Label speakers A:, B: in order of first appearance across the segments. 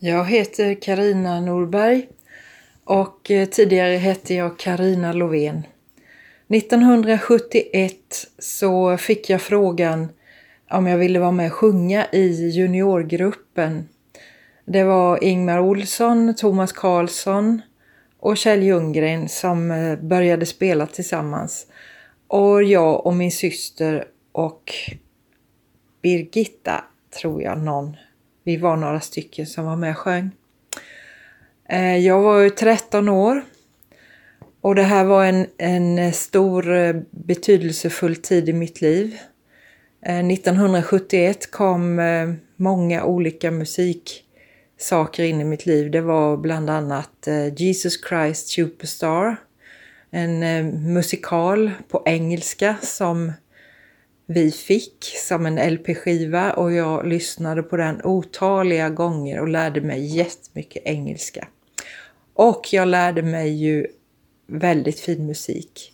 A: Jag heter Karina Norberg och eh, tidigare hette jag Karina Lovén. 1971 så fick jag frågan om jag ville vara med och sjunga i juniorgruppen. Det var Ingmar Olsson, Thomas Karlsson och Kjell Ljunggren som eh, började spela tillsammans. Och jag och min syster och Birgitta, tror jag någon. Vi var några stycken som var med och sjöng. Eh, jag var ju 13 år och det här var en, en stor eh, betydelsefull tid i mitt liv. Eh, 1971 kom många olika musiksaker in i mitt liv. Det var bland annat Jesus Christ Superstar. En musikal på engelska som vi fick som en LP-skiva och jag lyssnade på den otaliga gånger och lärde mig jättemycket engelska. Och jag lärde mig ju väldigt fin musik.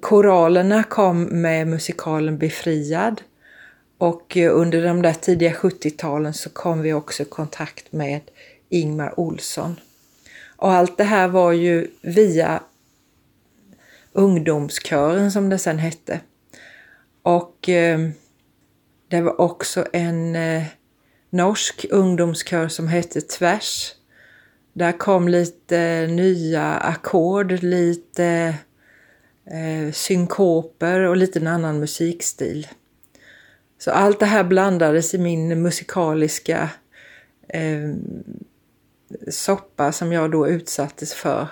A: Koralerna kom med musikalen Befriad och under de där tidiga 70-talen så kom vi också i kontakt med Ingmar Olsson. Och allt det här var ju via ungdomskören som det sen hette. Och eh, det var också en eh, norsk ungdomskör som hette Tvärs. Där kom lite nya ackord, lite eh, synkoper och lite en annan musikstil. Så allt det här blandades i min musikaliska eh, soppa som jag då utsattes för.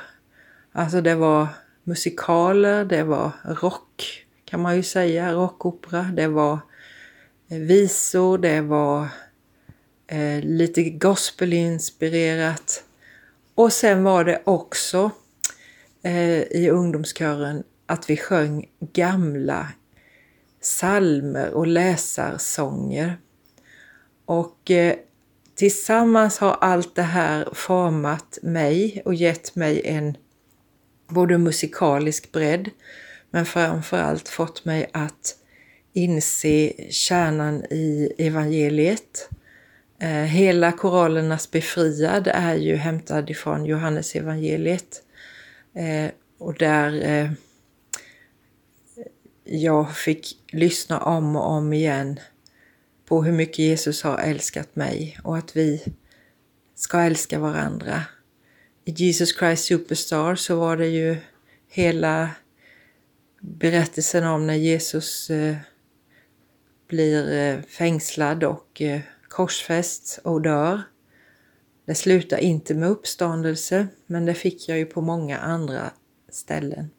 A: Alltså det var musikaler, det var rock kan man ju säga, rockopera, det var eh, visor, det var eh, lite gospelinspirerat. Och sen var det också eh, i ungdomskören att vi sjöng gamla salmer och läsarsånger. Och eh, tillsammans har allt det här format mig och gett mig en både musikalisk bredd men framförallt fått mig att inse kärnan i evangeliet. Eh, hela korallernas befriad är ju hämtad ifrån Johannes evangeliet. Eh, och där eh, jag fick lyssna om och om igen på hur mycket Jesus har älskat mig och att vi ska älska varandra. I Jesus Christ Superstar så var det ju hela berättelsen om när Jesus eh, blir eh, fängslad och eh, korsfäst och dör. Det slutar inte med uppståndelse men det fick jag ju på många andra ställen.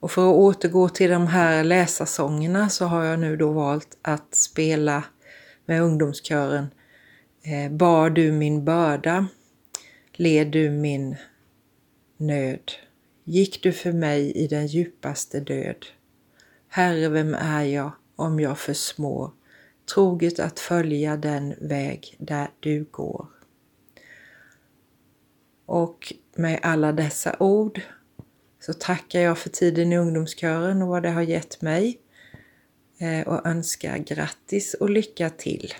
A: Och för att återgå till de här läsarsångerna så har jag nu då valt att spela med ungdomskören Bar du min börda, led du min nöd. Gick du för mig i den djupaste död. Herre, vem är jag om jag försmår troget att följa den väg där du går. Och med alla dessa ord så tackar jag för tiden i ungdomskören och vad det har gett mig eh, och önskar grattis och lycka till.